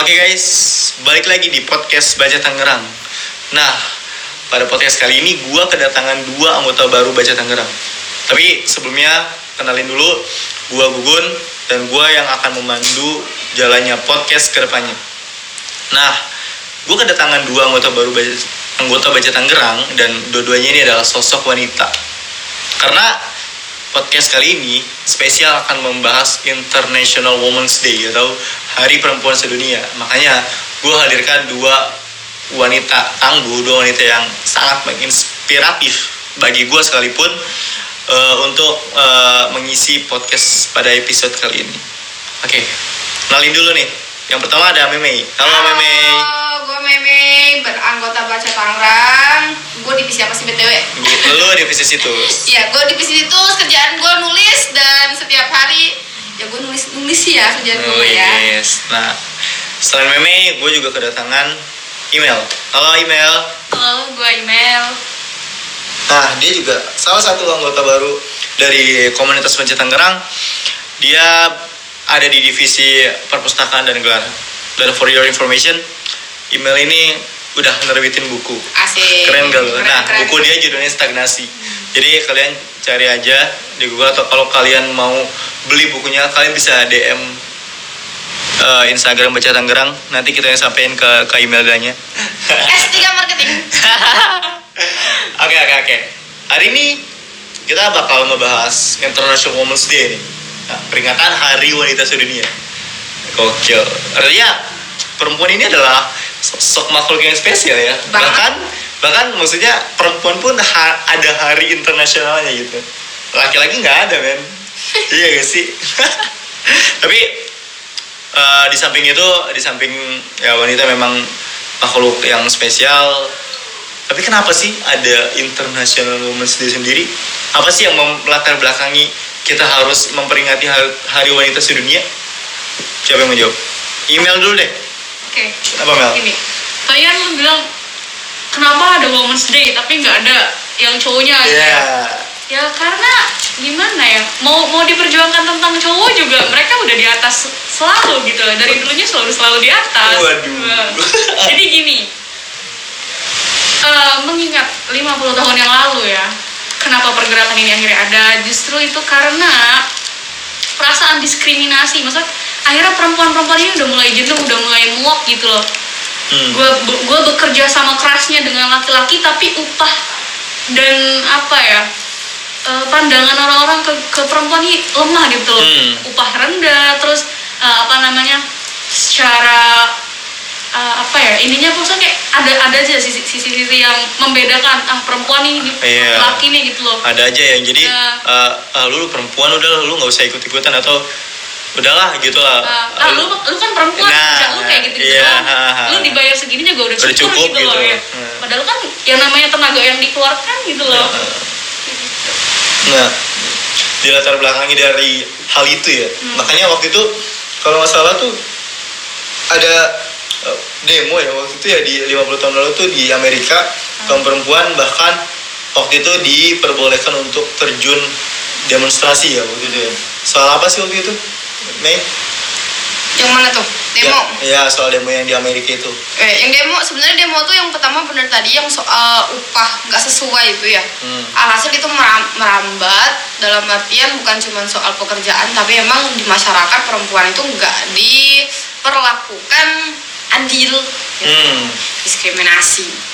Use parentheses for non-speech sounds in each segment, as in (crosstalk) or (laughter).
Oke guys, balik lagi di podcast Baca Tangerang. Nah, pada podcast kali ini gue kedatangan dua anggota baru Baca Tangerang. Tapi sebelumnya kenalin dulu, gue Gugun dan gue yang akan memandu jalannya podcast ke depannya. Nah, gue kedatangan dua anggota baru Baca, anggota Baca Tangerang dan dua-duanya ini adalah sosok wanita. Karena podcast kali ini spesial akan membahas International Women's Day atau Hari Perempuan Sedunia. Makanya gue hadirkan dua wanita tangguh, dua wanita yang sangat menginspiratif bagi gue sekalipun uh, untuk uh, mengisi podcast pada episode kali ini. Oke, kenalin dulu nih. Yang pertama ada Meme. Halo, Halo Meme. gue Meme, beranggota Baca Tangerang. Gue divisi apa sih BTW? Lu divisi situs. (laughs) Iya, gue divisi situs. Kerjaan gue nulis dan setiap hari ya gue nulis nulis ya kerjaan gue ya. Yes. Nah, selain Meme, gue juga kedatangan email. Halo email. Halo, gue email. Nah, dia juga salah satu anggota baru dari komunitas Baca Tangerang. Dia ada di divisi perpustakaan dan gelar. Dan for your information, email ini udah nerbitin buku. Asik. Keren gak? Keren, Nah, keren. buku dia judulnya Stagnasi. Jadi kalian cari aja di Google atau kalau kalian mau beli bukunya, kalian bisa DM eh, Instagram Baca Tangerang. Nanti kita yang sampein ke ke email dia S3 (laughs) Marketing. (laughs) Oke oke oke. Hari ini kita bakal ngebahas International Women's Day nih. Peringatan Hari Wanita Sedunia. Gokil. Artinya perempuan ini adalah sosok makhluk yang spesial ya. Banget. Bahkan bahkan maksudnya perempuan pun ha- ada hari internasionalnya gitu. Laki-laki nggak ada men. (laughs) iya gak sih? (laughs) Tapi eh, di samping itu, di samping ya wanita memang makhluk yang spesial. Tapi kenapa sih ada International Women's Day sendiri? Apa sih yang melatar belakangi kita harus memperingati Har- Hari Wanita Sedunia? Siapa yang menjawab? Email dulu deh. Oke. Apa Mel? Ini, lu bilang kenapa ada Women's Day tapi nggak ada yang cowoknya gitu Iya. ya? Ya karena gimana ya, mau mau diperjuangkan tentang cowok juga mereka udah di atas selalu gitu loh. Dari dulunya selalu selalu di atas. Waduh. Nah, Jadi gini, eh, mengingat 50 tahun yang lalu ya, kenapa pergerakan ini akhirnya ada? Justru itu karena perasaan diskriminasi. Maksudnya akhirnya perempuan-perempuan ini udah mulai jenuh, udah mulai muak gitu loh Hmm. gue gue bekerja sama kerasnya dengan laki-laki tapi upah dan apa ya eh, pandangan orang-orang ke, ke perempuan ini lemah gitu loh Hmm. upah rendah terus eh, apa namanya secara eh, apa ya ininya maksudnya kayak ada ada aja sisi sisi sisi yang membedakan ah perempuan nih Iya. laki nih gitu loh Ada aja yang jadi Iya. eh, ah, lu perempuan udah lu nggak usah ikut-ikutan atau udahlah gitu lah. Ah, ah, lu, lu kan perempuan, Nah, lu kayak gitu gitu iya, ha, ha. Lu dibayar segini juga udah Udah cukup gitu, loh gitu. ya. Hmm. Padahal kan yang namanya tenaga yang dikeluarkan gitu loh. Nah, di latar belakangi dari hal itu ya. Hmm. Makanya waktu itu kalau nggak salah tuh ada demo ya waktu itu ya di 50 tahun lalu tuh di Amerika Hmm. kaum perempuan bahkan waktu itu diperbolehkan untuk terjun demonstrasi ya waktu itu ya. Soal apa sih waktu itu? Mei? Yang mana tuh? Demo. Ya, ya soal demo yang di Amerika itu. Eh, yang demo sebenarnya demo tuh yang pertama bener tadi yang soal upah nggak sesuai itu ya. Hmm. Alhasil itu meram- merambat dalam artian bukan cuma soal pekerjaan tapi emang di masyarakat perempuan itu nggak diperlakukan adil, ya. Hmm. diskriminasi.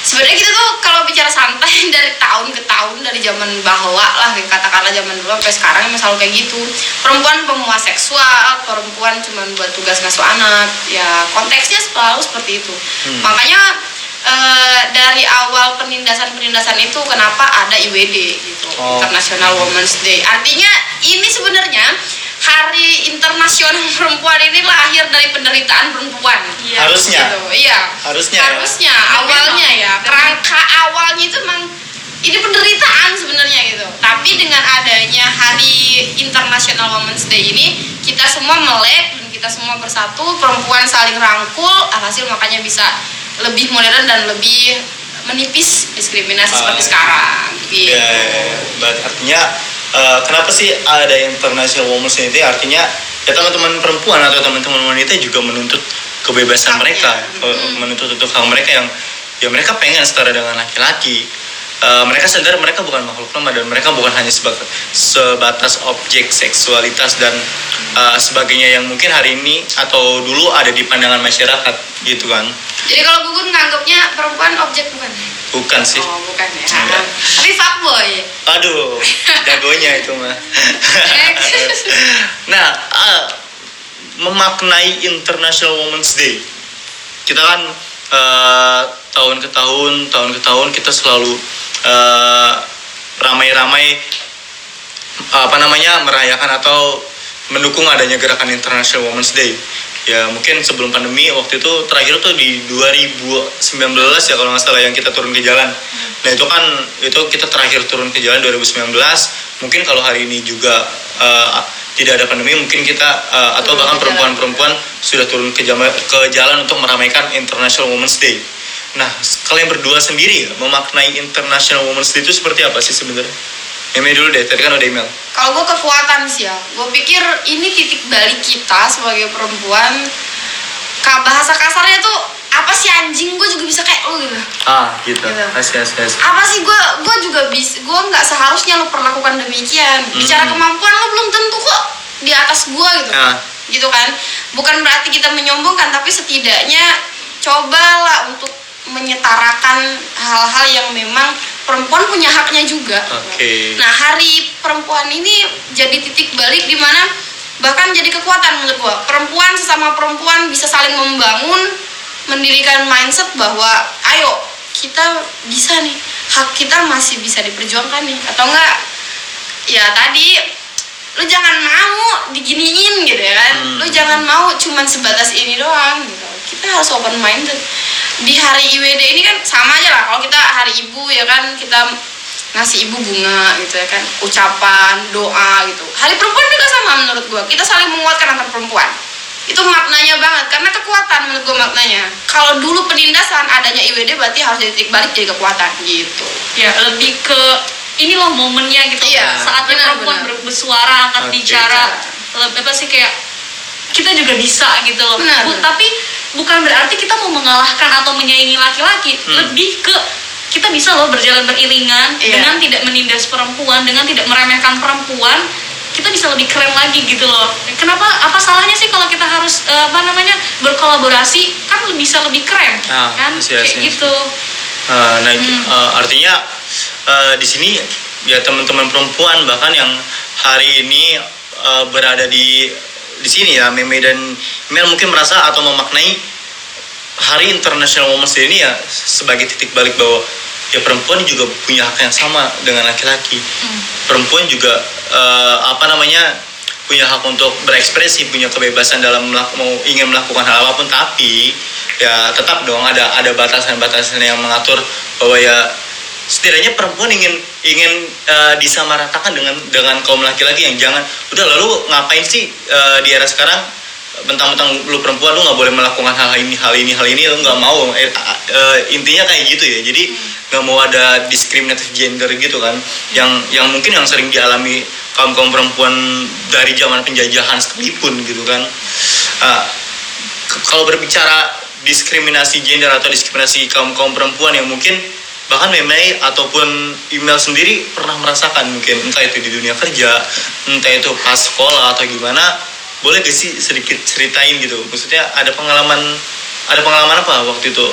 Sebenarnya kita tuh kalau bicara santai (laughs) dari tahun ke tahun dari zaman bahwa lah katakanlah zaman dulu sampai sekarang emang selalu kayak gitu. Perempuan pemuas seksual, perempuan cuma buat tugas ngasuh anak, ya konteksnya selalu seperti itu. Hmm. Makanya eh, dari awal penindasan-penindasan itu kenapa ada IWD gitu, Oh. International Women's Day. Artinya ini sebenarnya Hari Internasional Perempuan ini lahir dari penderitaan perempuan. Iya. Harusnya. Gitu, iya. Harusnya ya. Harusnya Dan awalnya ya. Kerangka awalnya itu memang ini penderitaan sebenarnya gitu. Tapi dengan adanya Hari International Women's Day ini kita semua melek dan kita semua bersatu, perempuan saling rangkul, alhasil makanya bisa lebih modern dan lebih menipis diskriminasi Ah. seperti sekarang. Gitu. Ya, ya, ya. Berarti artinya eh, kenapa sih ada International Women's Day? Artinya ya teman-teman perempuan atau teman-teman wanita juga menuntut kebebasan Haknya. mereka eh, Hmm. menuntut untuk hak mereka yang ya mereka pengen setara dengan laki-laki Eh, mereka sadar mereka bukan makhluk lemah dan mereka bukan hanya sebatas, sebatas objek seksualitas dan eh, sebagainya yang mungkin hari ini atau dulu ada di pandangan masyarakat gitu kan Jadi kalau gugun nganggapnya perempuan objek bukan? bukan sih Oh bukan ya. Enggak. Tapi fuckboy. aduh jagonya itu mah (laughs) nah ah, memaknai International Women's Day kita kan eh, tahun ke tahun tahun ke tahun kita selalu eh, ramai-ramai apa namanya merayakan atau mendukung adanya gerakan International Women's Day ya mungkin sebelum pandemi waktu itu terakhir tuh di 2019 ya kalau nggak salah yang kita turun ke jalan. Nah itu kan itu kita terakhir turun ke jalan 2019 mungkin kalau hari ini juga eh, tidak ada pandemi mungkin kita eh, atau Turun bahkan perempuan-perempuan sudah turun ke jalan ke jalan untuk meramaikan International Women's Day. Nah kalian berdua sendiri ya, memaknai International Women's Day itu seperti apa sih sebenarnya Email dulu deh, tadi kan udah email. Kalau gue kekuatan sih ya, gue pikir ini titik balik kita sebagai perempuan. Kak bahasa kasarnya tuh apa sih anjing gue juga bisa kayak lo gitu. Ah, gitu. Gitu. Asik, asik, asik. Apa sih gue gue juga bisa gue nggak seharusnya lo perlakukan demikian. Bicara Hmm. kemampuan lo belum tentu kok di atas gue gitu. Ah. Gitu kan. Bukan berarti kita menyombongkan tapi setidaknya cobalah untuk menyetarakan hal-hal yang memang perempuan punya haknya juga. Oke. Nah, hari perempuan ini jadi titik balik di mana bahkan jadi kekuatan menurut gua. Perempuan sesama perempuan bisa saling membangun, mendirikan mindset bahwa ayo kita bisa nih, hak kita masih bisa diperjuangkan nih atau enggak ya tadi lu jangan mau diginiin gitu ya kan Hmm. lu jangan mau cuman sebatas ini doang gitu kita harus open minded. Di hari IWD ini kan sama aja lah. Kalau kita hari ibu ya kan kita ngasih ibu bunga gitu ya kan. Ucapan doa gitu. Hari perempuan juga sama menurut gua. Kita saling menguatkan antar perempuan. Itu maknanya banget karena kekuatan menurut gua maknanya. Kalau dulu penindasan adanya IWD berarti harus jadi titik balik jadi kekuatan gitu. Ya lebih ke ini loh momennya gitu. Iya, saatnya benar, perempuan benar. ber- bersuara angkat Oke. bicara. Lebih apa sih kayak kita juga bisa gitu loh Benar, Bu- tapi bukan berarti kita mau mengalahkan atau menyaingi laki-laki Hmm. lebih ke kita bisa loh berjalan beriringan Iya. dengan tidak menindas perempuan dengan tidak meremehkan perempuan kita bisa lebih keren lagi gitu loh kenapa apa salahnya sih kalau kita harus eh, apa namanya berkolaborasi kan bisa lebih keren Ah, kan iya, kayak iya. gitu Eh, nah, Hmm. eh, artinya eh, di sini ya teman-teman perempuan bahkan yang hari ini eh, berada di di sini ya Meme dan Mel mungkin merasa atau memaknai Hari International Women's Day ini ya sebagai titik balik bahwa ya perempuan juga punya hak yang sama dengan laki-laki. Hmm. Perempuan juga eh, apa namanya punya hak untuk berekspresi, punya kebebasan dalam mau ingin melakukan hal apa pun tapi ya tetap dong ada ada batasan-batasan yang mengatur bahwa ya setidaknya perempuan ingin ingin eh, disamaratakan dengan dengan kaum laki-laki yang jangan udah lalu ngapain sih eh, di era sekarang? Bentang-bentang lu perempuan lu nggak boleh melakukan hal ini hal ini hal ini lu nggak mau. Eh, eh, intinya kayak gitu ya. Jadi nggak mau ada diskriminatif gender gitu kan. Yang yang mungkin yang sering dialami kaum kaum perempuan dari zaman penjajahan sekalipun gitu kan. K- kalau berbicara diskriminasi gender atau diskriminasi kaum kaum perempuan yang mungkin bahkan memang ataupun email sendiri pernah merasakan mungkin entah itu di dunia kerja entah itu pas sekolah atau gimana boleh gak sih sedikit ceritain gitu? Maksudnya ada pengalaman ada pengalaman apa waktu itu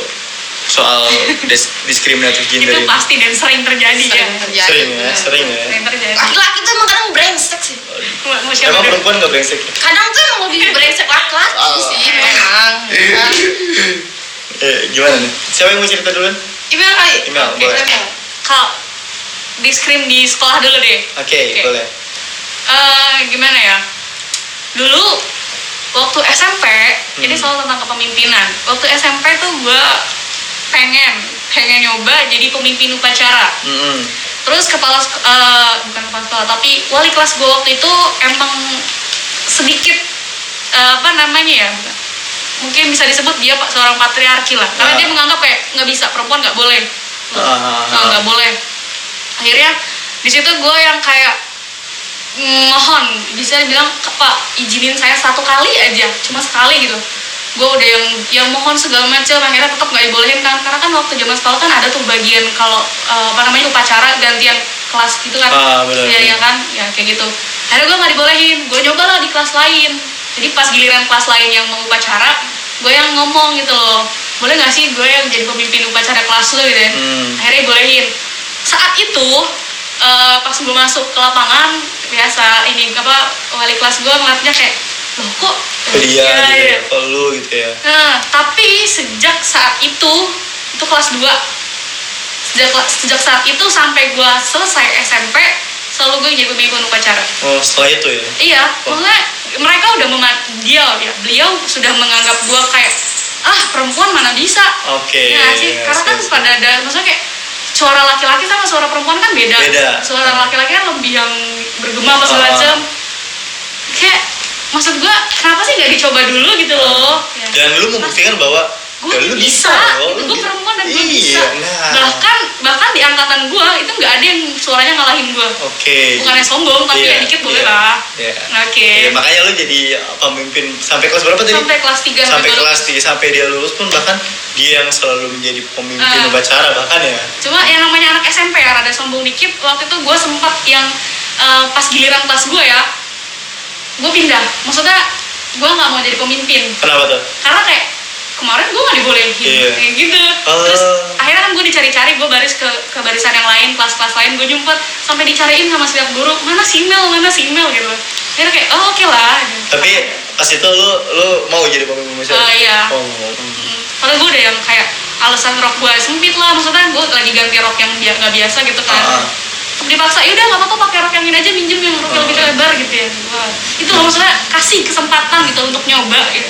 soal dis- diskriminatif gender itu ini? pasti dan sering terjadi ya. Sering terjadi. Sering ya benar. sering ya. Sering terjadi. Laki-laki tuh emang kadang brengsek sih. Emang perempuan gak brengsek? Kadang tuh emang lebih brengsek laki-laki Ah. sih. Memang ya (laughs) kan? eh, gimana nih? Siapa yang mau cerita duluan email kali Email, Oke, boleh. email. kalau diskrim di sekolah dulu deh oke Oke. boleh Eh, gimana ya dulu waktu SMP ini Hmm. soal tentang kepemimpinan waktu SMP tuh gue pengen pengen nyoba jadi pemimpin upacara Mm-mm. terus kepala eh, bukan kepala sekolah tapi wali kelas gue waktu itu emang sedikit eh, apa namanya ya mungkin bisa disebut dia pak seorang patriarki lah. Karena Ah. dia menganggap kayak nggak bisa perempuan nggak boleh. Ah, ah, nggak nggak boleh. Akhirnya di situ gue yang kayak mohon bisa bilang pak izinin saya satu kali aja cuma sekali gitu. Gue udah yang yang mohon segala macam akhirnya tetap nggak dibolehin kan. Karena kan waktu zaman sekolah kan ada tuh bagian kalau eh, apa namanya upacara gantian kelas gitu kan. Ah, benar. ya, ya kan? Ya kayak gitu. Akhirnya gue nggak dibolehin. Gue nyoba lah di kelas lain jadi pas giliran kelas lain yang mau upacara gue yang ngomong gitu loh boleh nggak sih gue yang jadi pemimpin upacara kelas lo gitu ya Hmm. akhirnya bolehin saat itu eh, pas gue masuk ke lapangan biasa ini apa wali kelas gue ngeliatnya kayak loh kok Dia Iya, gitu iya. ya, lu gitu ya. Nah, tapi sejak saat itu, itu kelas 2 Sejak, sejak saat itu sampai gue selesai SMP Selalu gue jadi pemimpin upacara Oh, setelah itu ya. Iya, Oh. maksudnya mereka udah mema dia ya, beliau sudah menganggap gue kayak Ah, perempuan mana bisa Oke. Ya nggak sih, iya, karena kan siap, siap. pada ada, maksudnya kayak suara laki-laki sama suara perempuan kan beda. Beda. Suara laki-laki kan lebih yang bergema apa segala Ah. macam. Kayak maksud gua kenapa sih nggak dicoba dulu gitu loh? Ya. Dan lu membuktikan bahwa gue ya, lu bisa, lu gue perempuan dan gue iya, bisa. Nah. Bahkan bahkan di angkatan gue itu nggak ada yang suaranya ngalahin gue. Oke. Bukannya sombong tapi Iya, ya dikit boleh iya, lah. iya. Oke. Iya, makanya lu jadi pemimpin sampai kelas berapa tadi? Sampai kelas 3 sampai kelas 3 sampai dia lulus pun bahkan dia yang selalu menjadi pemimpin Ah. upacara bahkan ya. Cuma yang namanya anak SMP ya rada sombong dikit waktu itu gue sempat yang eh, pas giliran kelas gue ya gue pindah maksudnya gue nggak mau jadi pemimpin Kenapa tuh? karena kayak kemarin gue nggak dibolehin Iya. kayak gitu Oh. terus akhirnya kan gue dicari-cari gue baris ke ke barisan yang lain kelas-kelas lain gue nyumpet sampai dicariin sama setiap guru mana si Mel mana si Mel gitu akhirnya kayak oh oke lah Tapi pas itu lu lu mau jadi pemimpin upacara? Oh, iya. Oh. Mm, Padahal gue udah yang kayak alasan rok gue sempit lah maksudnya gue lagi ganti rok yang bia- nggak biasa gitu kan. Terus dipaksa ya udah nggak apa-apa pakai rok yang ini aja minjem yang rok yang lebih Ah. lebar gitu ya Wah, itu loh maksudnya kasih kesempatan gitu untuk nyoba gitu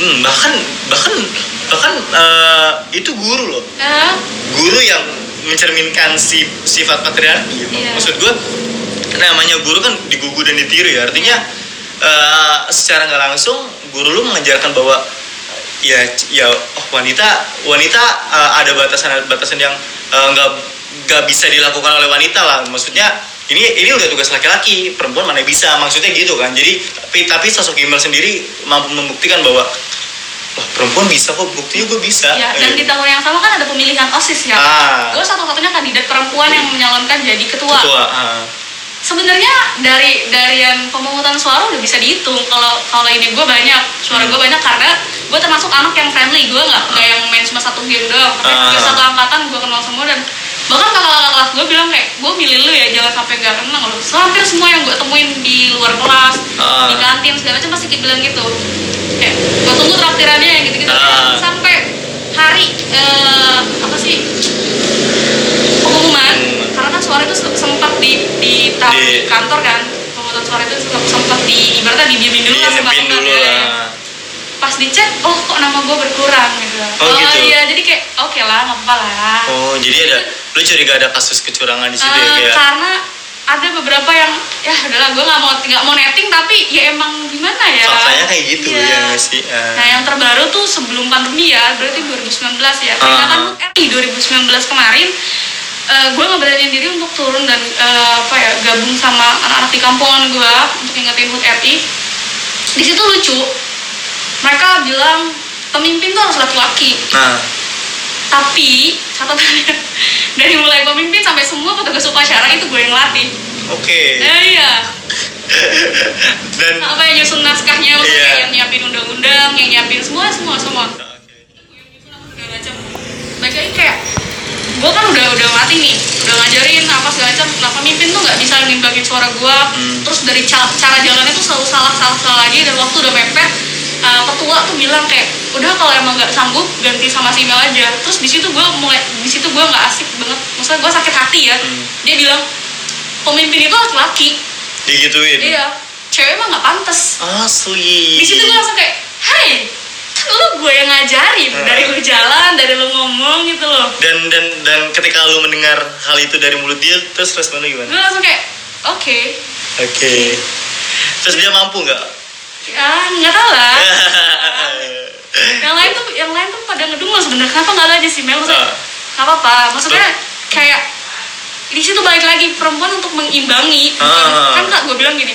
Hmm, bahkan bahkan bahkan eh, itu guru loh. ya Guru yang mencerminkan si, sifat patriarki. Iya. Maksud gue namanya guru kan digugu dan ditiru ya. Artinya eh, secara nggak langsung guru lu mengajarkan bahwa ya ya oh, wanita wanita eh, ada batasan batasan yang nggak nggak bisa dilakukan oleh wanita lah maksudnya ini ini udah tugas laki-laki perempuan mana bisa? Maksudnya gitu kan. Jadi tapi tapi sosok Gimel sendiri mampu membuktikan bahwa wah perempuan bisa kok buktinya gue bisa. Ya dan di Eh, tahun yang sama kan ada pemilihan osis ya. Ah. Gue satu-satunya kandidat perempuan yang menyalonkan jadi ketua. Ketua ah. sebenarnya dari dari yang pemungutan suara udah bisa dihitung kalau kalau ini gue banyak suara Hmm. gue banyak karena gue termasuk anak yang friendly. Gue nggak nggak yang main cuma satu game doang. Tapi Ah. satu angkatan gue kenal semua dan bahkan kakak-kakak kelas gue bilang kayak gue milih lu ya jangan sampai nggak kenal lu so, hampir semua yang gue temuin di luar kelas Ah. di kantin segala macam pasti bilang gitu kayak gue tunggu traktirannya yang gitu-gitu Ah. sampai hari eh, apa sih pengumuman Pengumuman. karena kan suara itu se- sempat di di, Di- kantor kan pemungutan suara itu sempat, sempat di ibaratnya didiemin dulu lah sempat dulu lah pas dicek oh kok nama gue berkurang gitu Oh, gitu. iya jadi kayak oke lah nggak apa-apa lah oh jadi ada lu curiga ada kasus kecurangan di situ ya Eh, kayak karena ada beberapa yang ya adalah gue nggak mau nggak mau netting tapi ya emang gimana ya faktanya kayak gitu Iya. ya nggak sih Ah. Nah yang terbaru tuh sebelum pandemi ya, berarti 2019 ya. Ah. Peringatan HUT RI 2019 kemarin, gue ngeberaniin diri untuk turun dan eh, apa ya gabung sama anak-anak di kampungan gue untuk ingetin HUT RI. Di situ lucu, mereka bilang pemimpin tuh harus laki-laki. nah Tapi catatannya dari mulai pemimpin sampai semua petugas upacara itu gue yang latih. oke Eh, iya. (laughs) dan Apa yang nyusun naskahnya, Iya. kayak yang nyiapin undang-undang, yang nyiapin semua, semua, semua. lagi kayak gue kan udah udah mati nih udah ngajarin apa segala macam nah pemimpin tuh nggak bisa nimbangin suara gue Hmm. terus dari cara, cara jalannya tuh selalu salah salah salah lagi dan waktu udah mepet uh, ketua tuh bilang kayak udah kalau emang nggak sanggup ganti sama si Mel aja. Terus di situ gue mulai di situ gue nggak asik banget. Maksudnya gue sakit hati ya. Hmm. dia bilang pemimpin itu harus laki digituin? Iya. Cewek mah nggak pantas. Asli. Di situ gue langsung kayak hai kan lu gue yang ngajarin. Hmm. dari lu jalan dari lu ngomong gitu loh. Dan dan dan ketika lu mendengar hal itu dari mulut dia terus responnya gimana? Gue langsung kayak oke. Oke. Terus dia mampu nggak ya nggak tahu lah. (laughs) Yang lain tuh yang lain tuh pada ngedumel sebenarnya. Kenapa nggak aja sih Mel maksudnya Ah. nggak apa-apa. Maksudnya kayak di situ balik lagi perempuan untuk mengimbangi. Bukan- Ah. kan kak gue bilang gini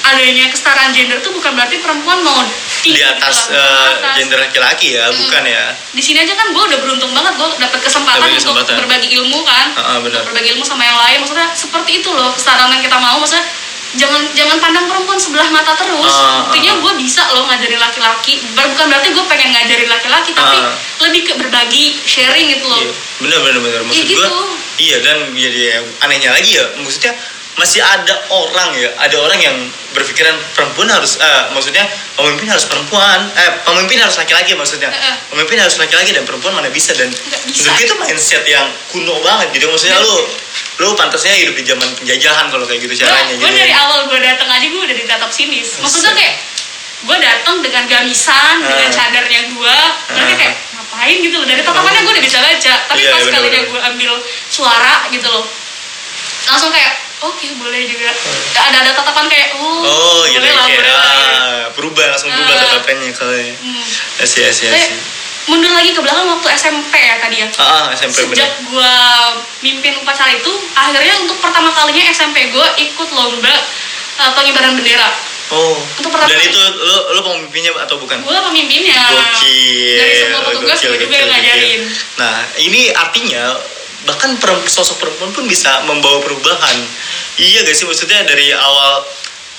adanya kesetaraan gender tuh bukan berarti perempuan mau di atas gitu di atas. gender laki-laki ya bukan ya? Di sini aja kan gue udah beruntung banget gue dapet kesempatan Dapet untuk kesempatan. berbagi ilmu kan. Ah, ah, benar. Untuk berbagi ilmu sama yang lain. Maksudnya seperti itu loh kesetaraan yang kita mau. Maksudnya jangan jangan pandang perempuan sebelah mata terus Ah, buktinya ah. gue bisa loh ngajarin laki-laki bukan berarti gue pengen ngajarin laki-laki tapi Ah. lebih ke berbagi sharing gitu loh Iya, bener bener bener maksud gitu. gua iya dan jadi ya, anehnya lagi ya maksudnya masih ada orang ya ada orang yang berpikiran perempuan harus eh, maksudnya pemimpin harus perempuan eh pemimpin harus laki-laki maksudnya. Pemimpin harus laki-laki dan perempuan mana bisa dan bisa. itu mindset yang kuno banget gitu. Maksudnya lu lu pantasnya hidup di zaman penjajahan kalau kayak gitu caranya. gue gitu dari awal gue datang aja gue udah ditatap sinis maksudnya kayak gue datang dengan gamisan dengan Ah. cadarnya gue mereka Ah. kayak ngapain gitu loh? Dari tatapannya gue udah bisa baca. Tapi Iya, pas iya, kalinya gue ambil suara gitu loh langsung kayak oke boleh juga ada ada tatapan kayak oh, oh gitu boleh lah boleh lah gitu. ah, berubah langsung berubah Ah. tatapannya kalau ya Hmm. Asih, Tapi, asih. mundur lagi ke belakang waktu SMP ya tadi ya Ah, ah, SMP sejak gue mimpin upacara itu akhirnya untuk pertama kalinya SMP gue ikut lomba uh, pengibaran bendera Oh. Untuk pertama Dan itu lu lu pemimpinnya atau bukan? gue pemimpinnya Gokil. dari semua petugas gue juga yang ngajarin. Nah, ini artinya bahkan sosok perempuan pun bisa membawa perubahan. Iya gak sih maksudnya dari awal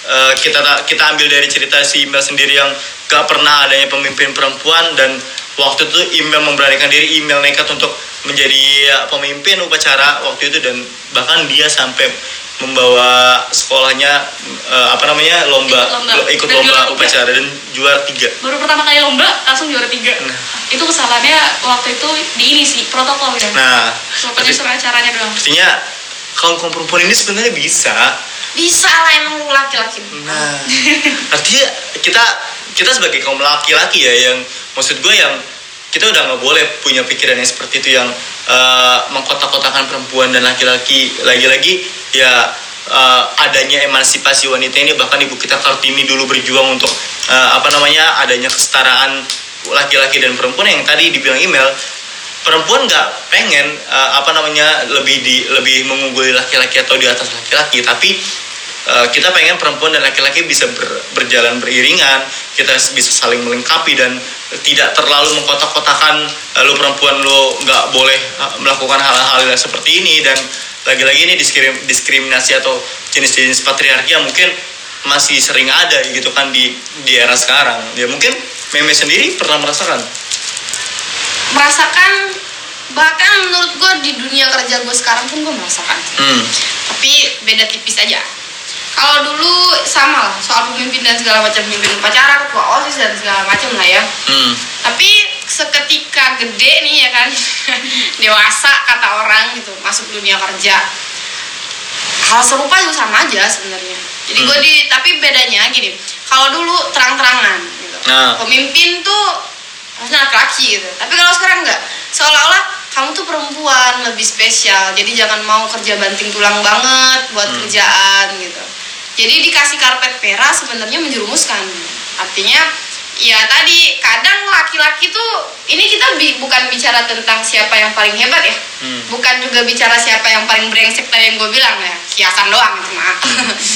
eh, kita kita ambil dari cerita si Email sendiri yang gak pernah adanya pemimpin perempuan dan waktu itu Email memberanikan diri Email nekat untuk menjadi ya, pemimpin upacara waktu itu dan bahkan dia sampai membawa sekolahnya eh, apa namanya lomba Ikut lomba. ikut Dan lomba upacara dan juara tiga. Baru pertama kali lomba langsung juara tiga. Nah. itu kesalahannya waktu itu di ini sih protokol ya. Nah Cuma penyusuran acaranya doang. artinya kaum kaum perempuan ini sebenarnya bisa. Bisa lah emang lu laki-laki. Nah artinya kita kita sebagai kaum laki-laki ya yang maksud gue yang kita udah nggak boleh punya pikiran yang seperti itu yang eh, mengkotak-kotakan perempuan dan laki-laki. Lagi-lagi ya eh, adanya emansipasi wanita ini bahkan ibu kita kartini dulu berjuang untuk eh, apa namanya adanya kesetaraan laki-laki dan perempuan yang tadi dibilang email perempuan nggak pengen eh, apa namanya lebih di lebih mengungguli laki-laki atau di atas laki-laki. Tapi eh, kita pengen perempuan dan laki-laki bisa ber- berjalan beriringan kita bisa saling melengkapi dan tidak terlalu mengkotak-kotakan eh, lu perempuan lu nggak boleh eh, melakukan hal-hal yang seperti ini dan lagi-lagi ini diskrim- diskriminasi atau jenis-jenis patriarki yang mungkin masih sering ada gitu kan di di era sekarang. Ya mungkin meme sendiri pernah merasakan? Merasakan bahkan menurut gue di dunia kerja gue sekarang pun gue merasakan. Hmm. tapi beda tipis aja kalau dulu sama lah soal pemimpin dan segala macam pemimpin. Upacara ketua osis dan segala macam lah ya. Hmm. tapi seketika gede nih ya kan (laughs) dewasa kata orang gitu masuk dunia kerja. Hal serupa juga sama aja sebenarnya. Jadi gue Hmm. di tapi bedanya gini kalau dulu terang-terangan gitu. Nah. pemimpin tuh harusnya laki-laki gitu. Tapi kalau sekarang enggak. Seolah-olah kamu tuh perempuan lebih spesial. Jadi jangan mau kerja banting tulang banget buat Hmm. kerjaan gitu jadi dikasih karpet merah sebenarnya menjerumuskan. Artinya ya tadi kadang laki-laki tuh ini kita bi- bukan bicara tentang siapa yang paling hebat ya. Hmm. bukan juga bicara siapa yang paling brengsek tadi yang gue bilang ya. Kiasan doang itu mah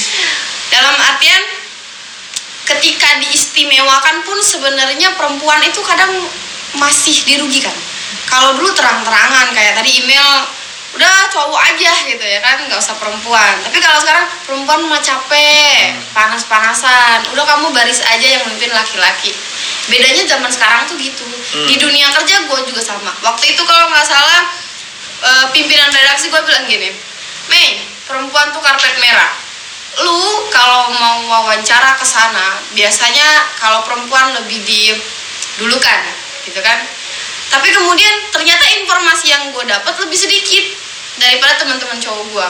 (laughs) dalam artian ketika diistimewakan pun sebenarnya perempuan itu kadang masih dirugikan. Kalau dulu terang-terangan kayak tadi email udah cowok aja gitu ya kan nggak usah perempuan. Tapi kalau sekarang perempuan mah capek panas-panasan. Udah kamu baris aja yang memimpin laki-laki. Bedanya zaman sekarang tuh gitu. Di dunia kerja gue juga sama. Waktu itu kalau nggak salah eh, pimpinan redaksi gue bilang gini Mei perempuan tuh karpet merah. Lu kalau mau wawancara ke sana biasanya kalau perempuan lebih didulukan gitu kan. Tapi kemudian ternyata informasi yang gue dapat lebih sedikit daripada teman-teman cowok gue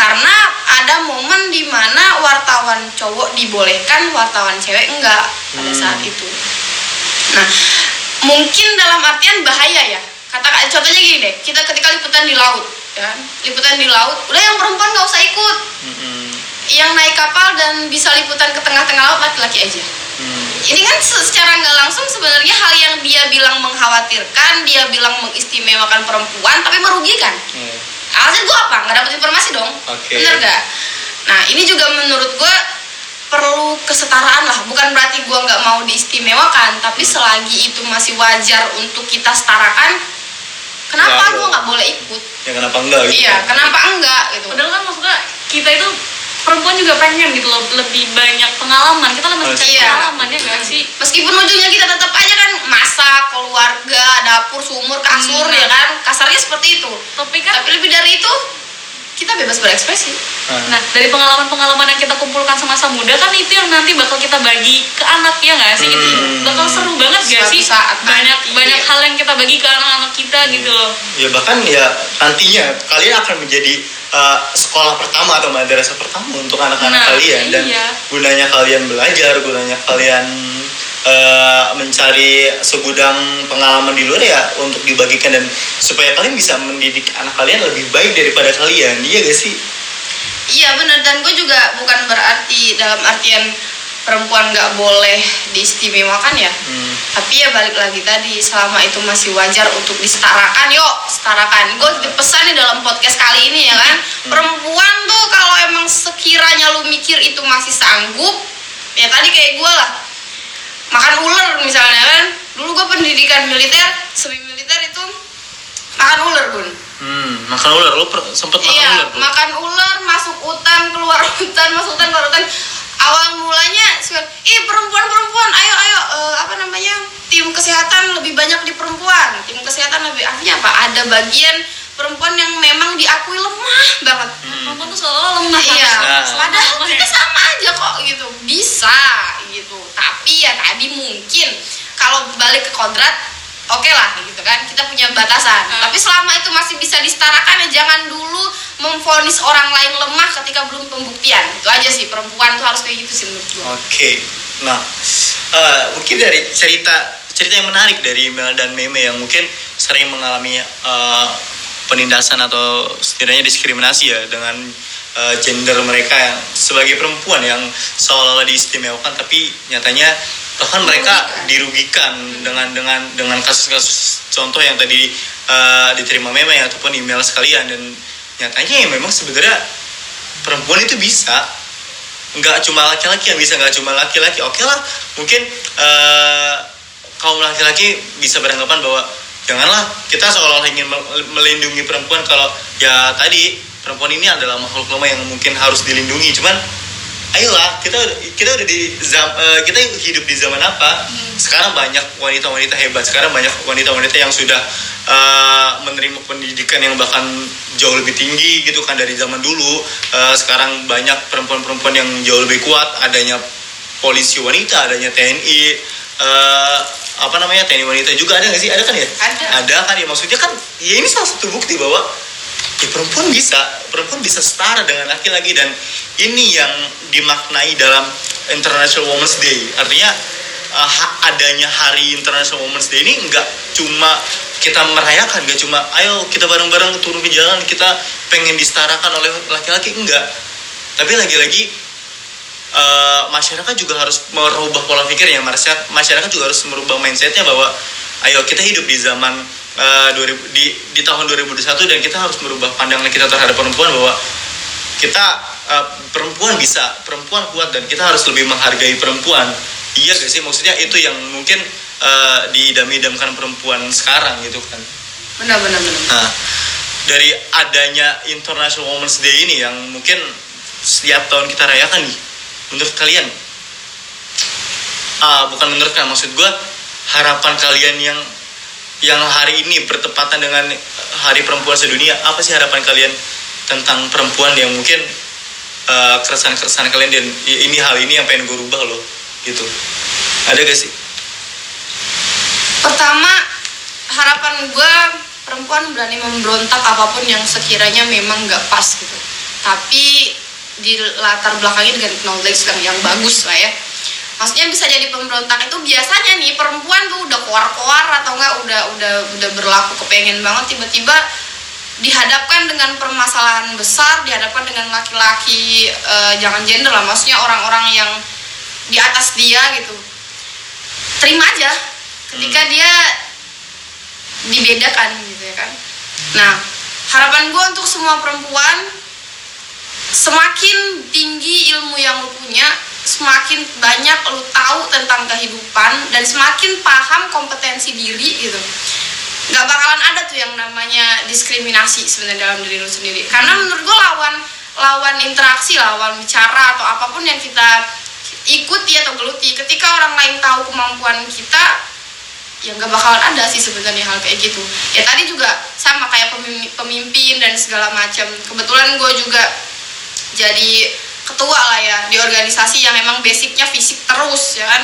karena ada momen di mana wartawan cowok dibolehkan wartawan cewek enggak pada saat itu. Nah mungkin dalam artian bahaya ya. Kata contohnya gini deh kita ketika liputan di laut ya liputan di laut udah yang perempuan nggak usah ikut. Hmm. Yang naik kapal dan bisa liputan ke tengah-tengah laut laki-laki aja. Hmm. ini kan se- secara nggak langsung sebenarnya hal yang dia bilang mengkhawatirkan dia bilang mengistimewakan perempuan tapi merugikan. Hmm. alasan gue apa? Nggak dapet informasi dong. Oke. bener gak nah ini juga menurut gue perlu kesetaraan lah. Bukan berarti gue nggak mau diistimewakan tapi Hmm. selagi itu masih wajar untuk kita setarakan kenapa Nggak gue nggak boleh ikut? Ya kenapa enggak gitu? Iya kenapa enggak gitu? Padahal kan maksudnya kita itu perempuan juga pengen gitu loh lebih banyak pengalaman kita lebih mencari Iya. pengalaman ya nggak sih meskipun ujungnya kita tetap aja kan masak keluarga dapur sumur kasur Hmm. ya kan kasarnya seperti itu tapi kan tapi lebih dari itu kita bebas berekspresi Nah, dari pengalaman-pengalaman yang kita kumpulkan semasa muda kan itu yang nanti bakal kita bagi ke anak ya nggak sih? Itu Hmm. bakal seru banget gak Suatu sih? saat banyak nanti. banyak hal yang kita bagi ke anak-anak kita gitu loh. ya bahkan ya nantinya kalian akan menjadi uh, sekolah pertama atau madrasah pertama untuk anak-anak Nah, kalian dan iya. gunanya kalian belajar gunanya kalian uh, mencari segudang pengalaman di luar ya untuk dibagikan dan supaya kalian bisa mendidik anak kalian lebih baik daripada kalian iya gak sih? Iya benar. Dan gue juga bukan berarti dalam artian perempuan nggak boleh diistimewakan ya. Hmm. tapi ya balik lagi tadi selama itu masih wajar untuk disetarakan yuk setarakan. Gue pesan nih dalam podcast kali ini ya kan. (laughs) Perempuan tuh kalau emang sekiranya lu mikir itu masih sanggup ya tadi kayak gue lah makan ular misalnya kan? Dulu gue pendidikan militer semi militer itu makan ular bun. Hmm, makan ular. Lo per- sempet makan iya ular bro? makan ular masuk hutan keluar hutan masuk hutan keluar hutan. Awal mulanya ih perempuan perempuan ayo ayo eh, apa namanya tim kesehatan lebih banyak di perempuan tim kesehatan lebih artinya apa? Ada bagian perempuan yang memang diakui lemah banget. Perempuan tuh seolah lemah. iya. Nah. padahal ya. kita sama aja kok gitu. Bisa gitu. Tapi ya tadi mungkin kalau balik ke kodrat oke lah gitu kan. Kita punya batasan. Hmm. tapi selama itu masih bisa disetarakan ya jangan dulu memvonis orang lain lemah ketika belum pembuktian. Itu aja sih perempuan tuh harus kayak gitu sih menurut gua. Oke, nah eh, mungkin dari cerita cerita yang menarik dari Mel dan Meme yang mungkin sering mengalami eh, penindasan atau setidaknya diskriminasi ya dengan eh, gender mereka yang sebagai perempuan yang seolah-olah diistimewakan tapi nyatanya bahkan mereka dirugikan dengan dengan dengan kasus-kasus contoh yang tadi eh, diterima Meme ataupun email sekalian. Dan nyatanya ya memang sebenarnya perempuan itu bisa. Nggak cuma laki-laki yang bisa nggak cuma laki-laki. Oke lah mungkin eh, kaum laki-laki bisa beranggapan bahwa janganlah kita seolah-olah ingin mel- melindungi perempuan kalau ya tadi perempuan ini adalah makhluk lemah yang mungkin harus dilindungi. Cuman ayolah kita kita udah di zam, eh, kita hidup di zaman apa? Sekarang banyak wanita-wanita hebat. Sekarang banyak wanita-wanita yang sudah eh, menerima pendidikan yang bahkan jauh lebih tinggi gitu kan dari zaman dulu. Eh, sekarang banyak perempuan-perempuan yang jauh lebih kuat. Adanya polisi wanita adanya TNI eh, apa namanya TNI wanita juga ada nggak sih? Ada kan ya? Ada. ada kan ya maksudnya kan ya ini salah satu bukti bahwa ya perempuan bisa perempuan bisa setara dengan laki-laki dan ini yang dimaknai dalam International Women's Day. Artinya uh, adanya hari International Women's Day ini nggak cuma kita merayakan nggak cuma ayo kita bareng-bareng turun ke jalan kita pengen disetarakan oleh laki-laki enggak tapi lagi-lagi uh, masyarakat juga harus merubah pola pikirnya masyarakat masyarakat juga harus merubah mindsetnya bahwa ayo kita hidup di zaman uh, 2000 di di tahun 2021 dan kita harus merubah pandangan kita terhadap perempuan bahwa kita uh, perempuan bisa perempuan kuat dan kita harus lebih menghargai perempuan. Iya gak sih? Maksudnya itu yang mungkin uh, diidam-idamkan perempuan sekarang gitu kan. Benar benar benar. Nah, dari adanya International Women's Day ini yang mungkin setiap tahun kita rayakan nih, menurut kalian, ah bukan menurut kalian, maksud gue harapan kalian yang yang hari ini bertepatan dengan Hari Perempuan Sedunia, apa sih harapan kalian tentang perempuan yang mungkin eh, keresahan-keresahan kalian dan "I- ini hal ini yang pengen gue rubah loh, gitu. Ada gak sih? pertama harapan gue perempuan berani memberontak apa pun yang sekiranya memang nggak pas gitu tapi di latar belakangnya dengan knowledge yang, yang bagus lah ya. Maksudnya bisa jadi pemberontak itu biasanya nih perempuan tuh udah koar-koar atau enggak udah udah udah berlaku kepengen banget tiba-tiba dihadapkan dengan permasalahan besar dihadapkan dengan laki-laki eh, jangan gender lah maksudnya orang-orang yang di atas dia gitu. Terima aja ketika dia dibedakan gitu ya kan. Nah harapan gue untuk semua perempuan semakin tinggi ilmu yang lu punya semakin banyak lu tahu tentang kehidupan dan semakin paham kompetensi diri gitu. Nggak bakalan ada tuh yang namanya diskriminasi sebenarnya dalam diri lu sendiri. Karena menurut gue lawan lawan interaksi lawan bicara atau apa pun yang kita ikuti atau geluti. Ketika orang lain tahu kemampuan kita ya nggak bakalan ada sih sebenarnya hal kayak gitu. Ya tadi juga sama kayak pemimpin, pemimpin dan segala macam. Kebetulan gue juga jadi ketua lah ya di organisasi yang emang basicnya fisik terus ya kan?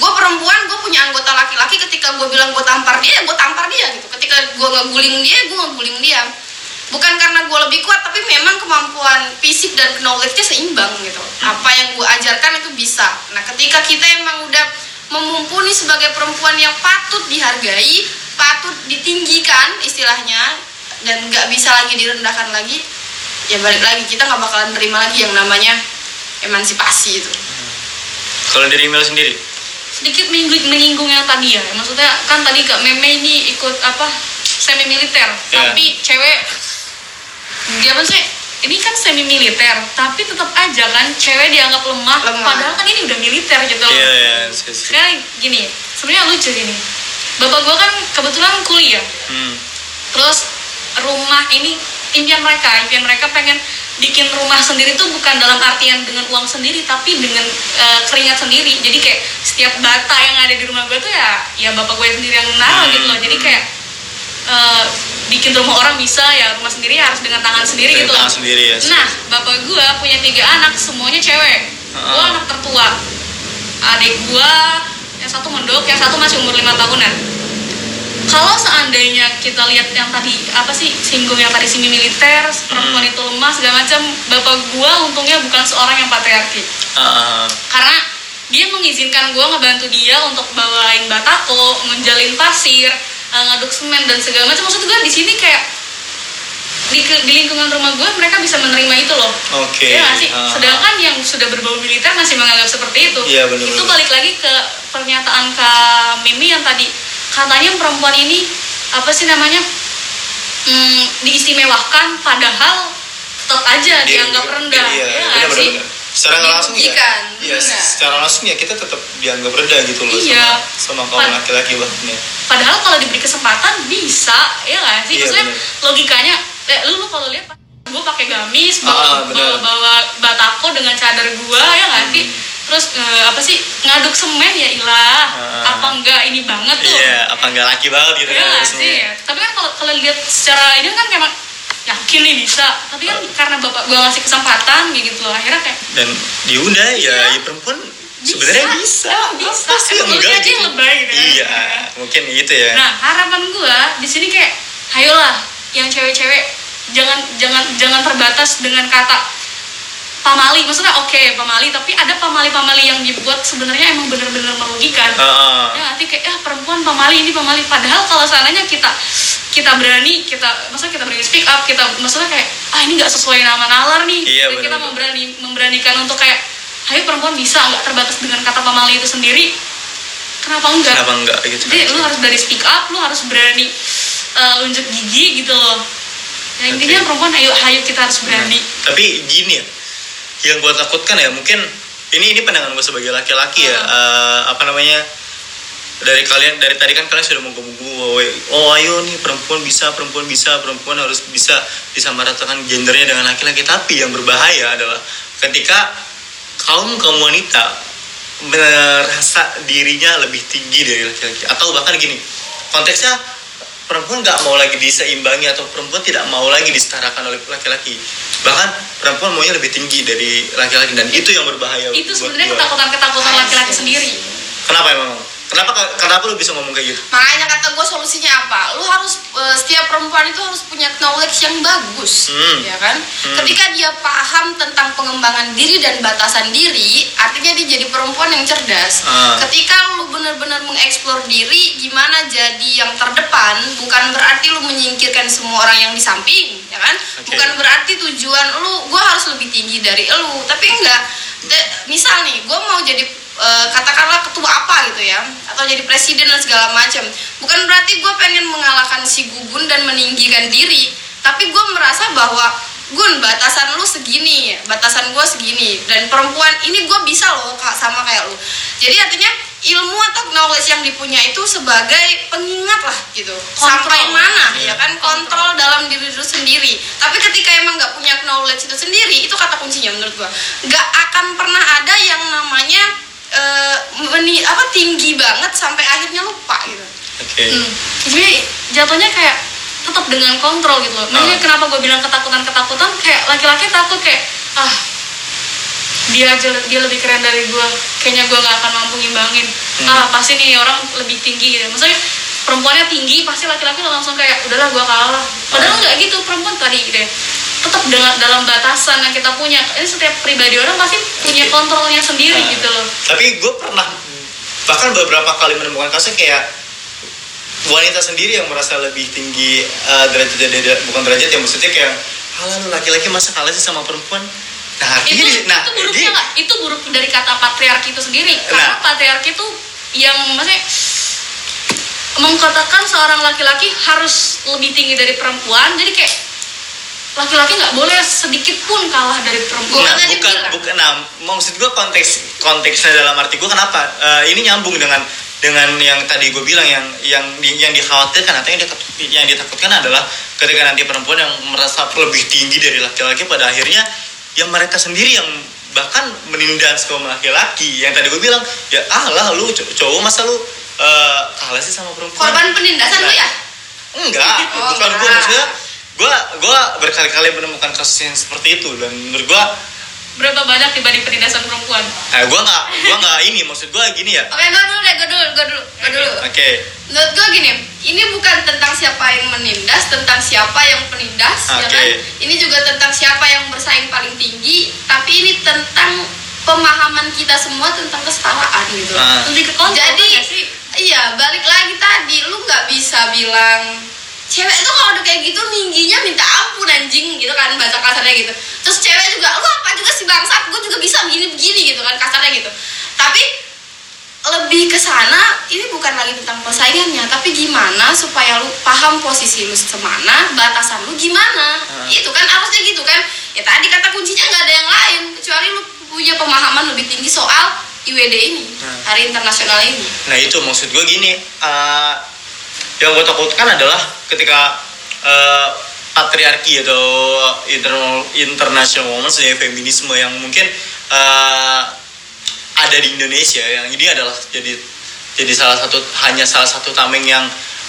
Gue perempuan gue punya anggota laki-laki ketika gue bilang gue tampar dia gue tampar dia gitu. Ketika gue ngeguling dia gue ngeguling dia. Bukan karena gue lebih kuat tapi memang kemampuan fisik dan knowledge-nya seimbang gitu. Apa yang gue ajarkan itu bisa. Nah ketika kita emang udah memumpuni sebagai perempuan yang patut dihargai patut ditinggikan istilahnya dan nggak bisa lagi direndahkan lagi ya balik lagi kita nggak bakalan terima lagi yang namanya emansipasi itu Kalau dari email sendiri? sedikit menyinggung, menyinggung yang tadi ya maksudnya kan tadi kak meme ini ikut apa semi militer Ya. tapi cewek dia apa sih ini kan semi militer tapi tetap aja kan cewek dianggap lemah, Lemah. padahal kan ini udah militer gitu loh Iya, iya. sih, sih. sekarang gini sebenarnya lucu gini bapak gua kan kebetulan kuliah Hmm. terus rumah ini impian mereka impian mereka pengen bikin rumah sendiri tuh bukan dalam artian dengan uang sendiri tapi dengan eh, keringat sendiri. Jadi kayak setiap bata yang ada di rumah gue tuh ya ya bapak gue sendiri yang naruh gitu loh. Jadi kayak eh, bikin rumah orang bisa ya rumah sendiri harus dengan tangan sendiri Dengan gitu loh. sendiri, ya. nah bapak gue punya tiga anak semuanya cewek. Gue anak tertua. Adik gue yang satu mendok yang satu masih umur lima tahunan kalau seandainya kita lihat yang tadi apa sih singgung yang tadi sini militer perempuan Hmm. itu lemah segala macam bapak gua untungnya bukan seorang yang patriarki ah. karena dia mengizinkan gua ngebantu dia untuk bawain batako menjalin pasir eh, ngaduk semen dan segala macam maksud gua di sini kayak di, di lingkungan rumah gua mereka bisa menerima itu loh Oke. Iya nggak sih? Ah. Sedangkan yang sudah berbau militer masih menganggap seperti itu. Iya, benar, Itu balik lagi ke pernyataan Kak Mimi yang tadi katanya perempuan ini apa sih namanya hmm, diistimewakan padahal tetap aja Dia- dianggap rendah. Iya, ya sih? Secara nggak langsung ya. Iya, benar. secara langsung ya kita tetap dianggap rendah gitu loh Iya. sama, sama kaum laki-laki bahkan ya. Padahal kalau diberi kesempatan bisa, ya nggak sih? Iya, Maksudnya benar. logikanya, eh, lu, lu kalau lihat gue pakai gamis, Ah, bawa, bawa, bawa batako dengan cadar gua, ya nggak sih? Terus eh, apa sih ngaduk semen ya ilah, Ah. apa enggak ini banget tuh? Iya, apa nggak laki banget gitu Iya kan sih? Tapi kan kalau kalau lihat secara ini kan kayak yakin nih bisa, tapi kan karena bapak gua ngasih kesempatan gitu loh, akhirnya kayak Dan ya udah ya, Iya. ya perempuan sebenarnya bisa. Emang bisa. Apa sih Emang enggak aja yang lebay gitu ya. Iya, mungkin gitu ya. Nah harapan gua di sini kayak, ayolah yang cewek-cewek jangan jangan jangan terbatas dengan kata pamali. Maksudnya oke pamali, tapi ada pamali-pamali yang dibuat sebenarnya emang bener-bener merugikan. Ah, ah. Ya nanti kayak ah perempuan pamali ini pamali. Padahal kalau seandainya kita kita berani kita maksudnya kita berani speak up kita maksudnya kayak ah ini nggak sesuai nama nalar nih Iya, Dan kita memberani memberanikan untuk kayak ayo perempuan bisa nggak terbatas dengan kata pamali itu sendiri kenapa enggak Kenapa enggak gitu? jadi lu harus berani speak up lu harus berani uh, unjuk gigi gitu loh ya, intinya perempuan ayo ayo kita harus berani. Tapi gini ya, yang gue takutkan ya mungkin ini ini pandangan gue sebagai laki-laki ya, eh, apa namanya dari kalian dari tadi kan kalian sudah menggebu-gebu bahwa oh ayo nih perempuan bisa perempuan bisa perempuan harus bisa disamaratakan gendernya dengan laki-laki. Tapi yang berbahaya adalah ketika kaum kaum wanita merasa dirinya lebih tinggi dari laki-laki. Atau bahkan gini konteksnya perempuan nggak mau lagi diseimbangi atau perempuan tidak mau lagi disetarakan oleh laki-laki. Bahkan perempuan maunya lebih tinggi dari laki-laki dan itu yang berbahaya itu sebenarnya gua. ketakutan-ketakutan laki-laki sendiri. Kenapa emang kenapa kenapa lu bisa ngomong kayak gitu? Makanya kata gue solusinya apa? Lu harus eh, setiap perempuan itu harus punya knowledge yang bagus Hmm. ya kan? Ketika dia paham tentang pengembangan diri dan batasan diri artinya dia jadi perempuan yang cerdas. Ah. ketika lu benar-benar mengeksplor diri gimana jadi yang terdepan bukan berarti lu menyingkirkan semua orang yang di samping ya kan? Oke. bukan berarti tujuan lu gue harus lebih tinggi dari lu. Tapi enggak De- misal nih gue mau jadi eh, katakanlah ketua apa gitu ya atau jadi presiden dan segala macam. Bukan berarti gue pengen mengalahkan si gugun dan meninggikan diri tapi gue merasa bahwa Gun batasan lu segini batasan gue segini dan perempuan ini gue bisa loh kak sama kayak lu. Jadi artinya ilmu atau knowledge yang dipunya itu sebagai pengingat lah gitu. Kontrol. sampai mana Iya. ya kan? kontrol. Dalam diri lu sendiri. Tapi ketika emang nggak punya knowledge itu sendiri itu kata kuncinya menurut gue nggak akan pernah ada yang namanya eh, meni- apa tinggi banget sampai akhirnya lupa gitu oke Hmm. Jadi jatuhnya kayak tetap dengan kontrol gitu loh. Makanya Ah. kenapa gue bilang ketakutan-ketakutan kayak laki-laki takut kayak ah dia aja dia lebih keren dari gue kayaknya gue nggak akan mampu ngimbangin Hmm. ah pasti nih orang lebih tinggi gitu maksudnya perempuannya tinggi pasti laki-laki langsung kayak udahlah gue kalah padahal Ah. nggak gitu perempuan tadi gitu ya tetap dengan dalam batasan yang kita punya. Ini setiap pribadi orang pasti punya kontrolnya sendiri Ah. gitu loh. tapi gue pernah bahkan beberapa kali menemukan kasus kayak wanita sendiri yang merasa lebih tinggi derajatnya dari- bukan derajat ya maksudnya kayak halah lu laki-laki masa kalah sih sama perempuan? Nah itu ini nah itu buruknya nggak? Itu buruk dari kata patriarki itu sendiri. Karena Nah. patriarki itu yang maksudnya mengatakan seorang laki-laki harus lebih tinggi dari perempuan. Jadi kayak laki-laki nggak boleh sedikit pun kalah dari perempuan. Nah, Bukan bukan bilang. bukan. Nah maksud gue konteks konteksnya dalam arti gue kenapa? Eh, ini nyambung dengan dengan yang tadi gue bilang yang yang yang dikhawatirkan atau yang ditakut- yang ditakutkan adalah ketika nanti perempuan yang merasa lebih tinggi dari laki-laki pada akhirnya yang mereka sendiri yang bahkan menindas kaum laki-laki. Yang tadi gue bilang ya ah lah lu cow- cowok masa lu eh, kalah sih sama perempuan? Korban penindasan lu ya? Enggak, Oh, bukan gue maksudnya gue gue berkali-kali menemukan kasus yang seperti itu dan menurut gue berapa banyak dibanding penindasan perempuan? Eh gue nggak gue nggak ini maksud gue gini ya. Oke gue dulu deh gue dulu gue dulu gue dulu. Oke. Menurut gue gini ini bukan tentang siapa yang menindas tentang siapa yang penindas ya Oke. kan? Ini juga tentang siapa yang bersaing paling tinggi tapi ini tentang pemahaman kita semua tentang kesetaraan gitu. Ah. lebih ke kontrol jadi iya balik lagi tadi lu nggak bisa bilang cewek tuh kalau udah kayak gitu tingginya minta ampun anjing gitu kan bahasa kasarnya gitu. Terus cewek juga lu apa juga sih bangsat? Gue juga bisa begini begini gitu kan kasarnya gitu. Tapi lebih ke sana ini bukan lagi tentang persaingannya tapi gimana supaya lu paham posisi lu semana batasan lu gimana. Hmm. itu kan harusnya gitu kan. Ya tadi kata kuncinya nggak ada yang lain kecuali lu punya pemahaman lebih tinggi soal IWD ini Hmm. hari internasional ini. Nah itu maksud gue gini eh, yang gue takutkan adalah ketika eh, patriarki atau internal international women's ya feminisme yang mungkin eh, ada di Indonesia yang ini adalah jadi jadi salah satu hanya salah satu tameng yang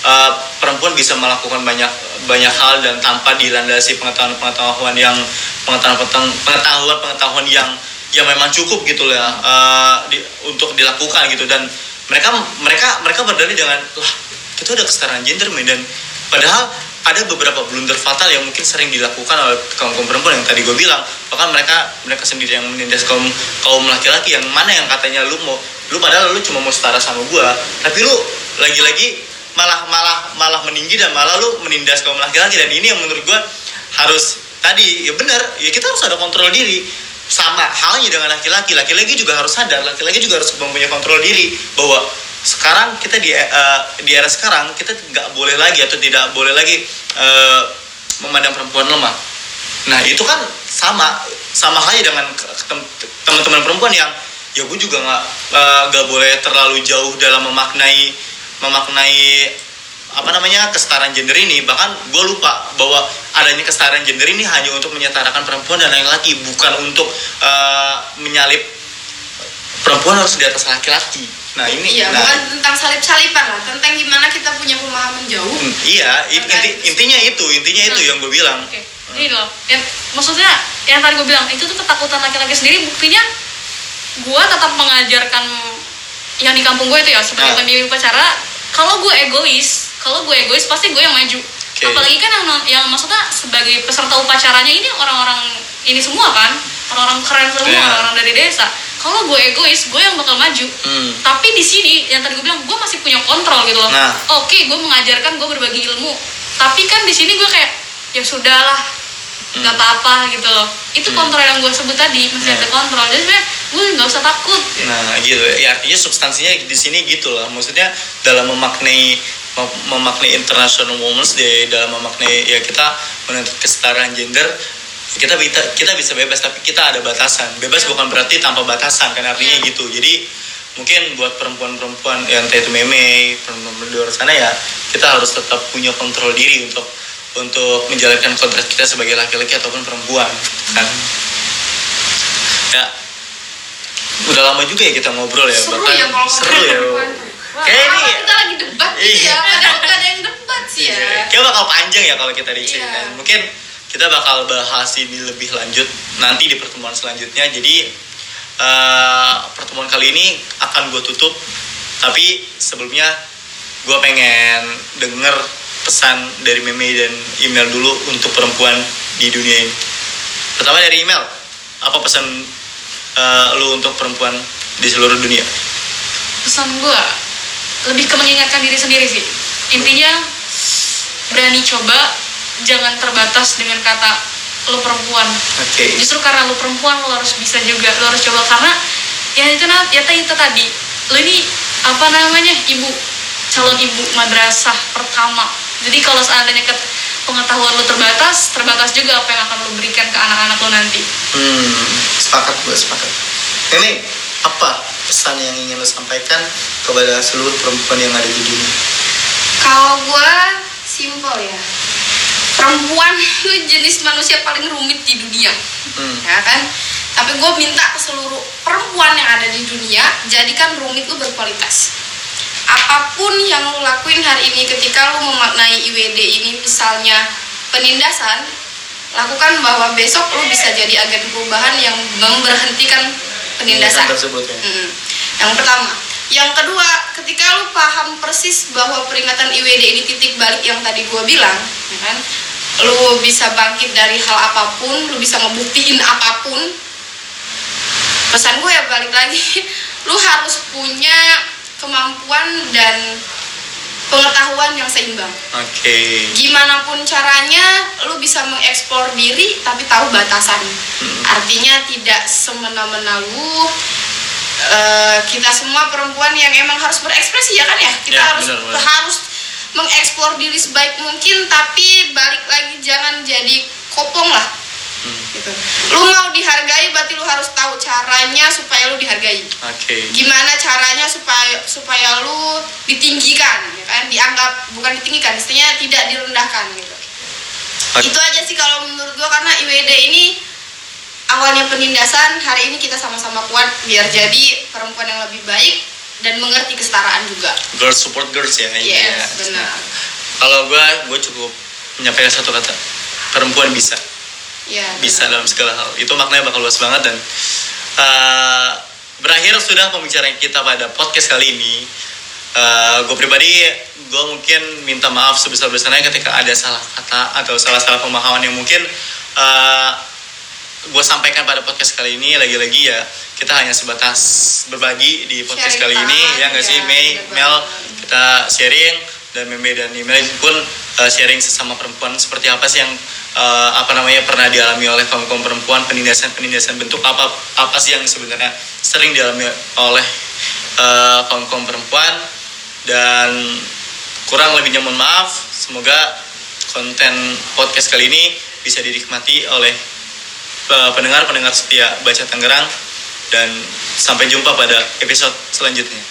eh, perempuan bisa melakukan banyak banyak hal dan tanpa dilandasi pengetahuan pengetahuan yang pengetahuan pengetahuan pengetahuan yang yang memang cukup gitu lah eh, di- untuk dilakukan gitu. Dan mereka mereka mereka berdalih dengan lah kita udah kesetaraan gender men dan padahal ada beberapa blunder fatal yang mungkin sering dilakukan oleh kaum kaum perempuan yang tadi gue bilang. Bahkan mereka mereka sendiri yang menindas kaum kaum laki-laki yang mana yang katanya lu mau lu padahal lu cuma mau setara sama gue tapi lu lagi-lagi malah malah malah meninggi dan malah lu menindas kaum laki-laki. Dan ini yang menurut gue harus tadi ya benar ya kita harus ada kontrol diri. Sama halnya dengan laki-laki. Laki-laki juga harus sadar laki-laki juga harus mempunyai kontrol diri bahwa sekarang kita di eh, di era sekarang kita nggak boleh lagi atau tidak boleh lagi eh, memandang perempuan lemah. Nah itu kan sama sama halnya dengan teman-teman perempuan yang ya gue juga nggak nggak boleh terlalu jauh dalam memaknai memaknai apa namanya kesetaraan gender ini. Bahkan gue lupa bahwa adanya kesetaraan gender ini hanya untuk menyetarakan perempuan dan laki-laki bukan untuk eh, menyalip perempuan harus di atas laki-laki nah ini iya nah, bukan tentang salip-salipan lah tentang gimana kita punya pemahaman jauh Hmm, iya it- inti- intinya itu intinya itu Nah. yang gue bilang Oke, ini loh. Yang, maksudnya yang tadi gue bilang itu tuh ketakutan laki-laki sendiri. Buktinya gue tetap mengajarkan yang di kampung gue itu ya sebagai Ah. pembimbing upacara. Kalau gue egois, kalau gue egois pasti gue yang maju. Oke. Apalagi kan yang, yang maksudnya sebagai peserta upacaranya ini orang-orang ini semua kan, orang-orang keren semua, Iya. orang-orang dari desa. Kalau gue egois, gue yang bakal maju. Hmm. Tapi di sini yang tadi gue bilang gue masih punya kontrol gitu loh. Nah. Oke, gue mengajarkan, gue berbagi ilmu. Tapi kan di sini gue kayak ya sudahlah, nggak Hmm. apa-apa gitu loh. Itu Hmm. kontrol yang gue sebut tadi masih Nah. ada kontrol. Jadi sebenarnya gue nggak usah takut. Nah gitu ya artinya substansinya di sini gitu lah maksudnya dalam memaknai mem- memaknai International Women's Day dalam memaknai ya kita menuntut kesetaraan gender kita bisa kita bisa bebas tapi kita ada batasan. Bebas bukan berarti tanpa batasan kan artinya Iya. gitu. Jadi mungkin buat perempuan-perempuan yang entah itu meme perempuan di luar sana ya kita harus tetap punya kontrol diri untuk untuk menjalankan kodrat kita sebagai laki-laki ataupun perempuan kan? Ya udah lama juga ya kita ngobrol ya seru bahkan ya seru ya Kayak ini- apa kita lagi debat gitu Iya. ya padahal gak ada yang debat sih ya Kayak bakal panjang ya kalau kita diceritain. Iya. Mungkin kita bakal bahas ini lebih lanjut nanti di pertemuan selanjutnya. Jadi eh, pertemuan kali ini akan gue tutup. Tapi sebelumnya gue pengen denger pesan dari Meme dan email dulu untuk perempuan di dunia ini. Pertama dari email, apa pesan eh, lu untuk perempuan di seluruh dunia? pesan gue lebih ke mengingatkan diri sendiri sih. Intinya berani coba jangan terbatas dengan kata lo perempuan. Oke. justru karena lo perempuan lo harus bisa juga lo harus coba. Karena ya itu ya tadi itu tadi lo ini apa namanya ibu calon ibu madrasah pertama. Jadi kalau seandainya ke pengetahuan lo terbatas terbatas juga apa yang akan lo berikan ke anak-anak lo nanti. Hmm, sepakat gue sepakat. Ini apa pesan yang ingin lo sampaikan kepada seluruh perempuan yang ada di dunia? kalau gue simple ya. Perempuan itu jenis manusia paling rumit di dunia Hmm, ya kan? Tapi gue minta ke seluruh perempuan yang ada di dunia jadikan rumit lu berkualitas. Apa pun yang lu lakuin hari ini ketika lu memaknai IWD ini misalnya penindasan lakukan bahwa besok lu bisa jadi agen perubahan yang memberhentikan penindasan. Tersebut ya. Mm. yang pertama. Yang kedua ketika lu paham persis bahwa peringatan IWD ini titik balik yang tadi gue bilang ya kan? Lu bisa bangkit dari hal apa pun lu bisa ngebuktiin apa pun. Pesan gue ya balik lagi. (laughs) Lu harus punya kemampuan dan pengetahuan yang seimbang. Oke. gimana pun caranya lu bisa mengeksplor diri tapi tahu batasan. Artinya tidak semena-mena lu eh, kita semua perempuan yang emang harus berekspresi ya kan ya? Kita Ya, harus benar, benar. harus mengeksplor diri sebaik mungkin tapi balik lagi jangan jadi kopong lah Hmm, gitu lu mau dihargai berarti lu harus tahu caranya supaya lu dihargai Oke. gimana caranya supaya supaya lu ditinggikan ya kan dianggap bukan ditinggikan istilahnya tidak direndahkan gitu Oke. itu aja sih kalau menurut gua karena IWD ini awalnya penindasan hari ini kita sama-sama kuat biar jadi perempuan yang lebih baik dan mengerti kesetaraan juga Girls support girls ya. yes benar Kalau gue, gue cukup menyampaikan satu kata. Perempuan bisa, ya bisa dalam segala hal. Itu maknanya bakal luas banget dan eh, berakhir sudah pembicaraan kita pada podcast kali ini. gue pribadi, gue mungkin minta maaf sebesar-besarnya ketika ada salah kata atau salah-salah pemahaman yang mungkin gue sampaikan pada podcast kali ini. Lagi-lagi ya kita hanya sebatas berbagi di podcast Sharing kali ini ya nggak sih ya, Mei, Mel, kita sharing dan Meme dan Email pun uh, sharing sesama perempuan seperti apa sih yang uh, apa namanya pernah dialami oleh kaum kaum perempuan penindasan penindasan bentuk apa apa sih yang sebenarnya sering dialami oleh uh, kaum kaum perempuan. Dan kurang lebihnya mohon maaf semoga konten podcast kali ini bisa dinikmati oleh uh, pendengar pendengar setia baca Tangerang. Dan sampai jumpa pada episode selanjutnya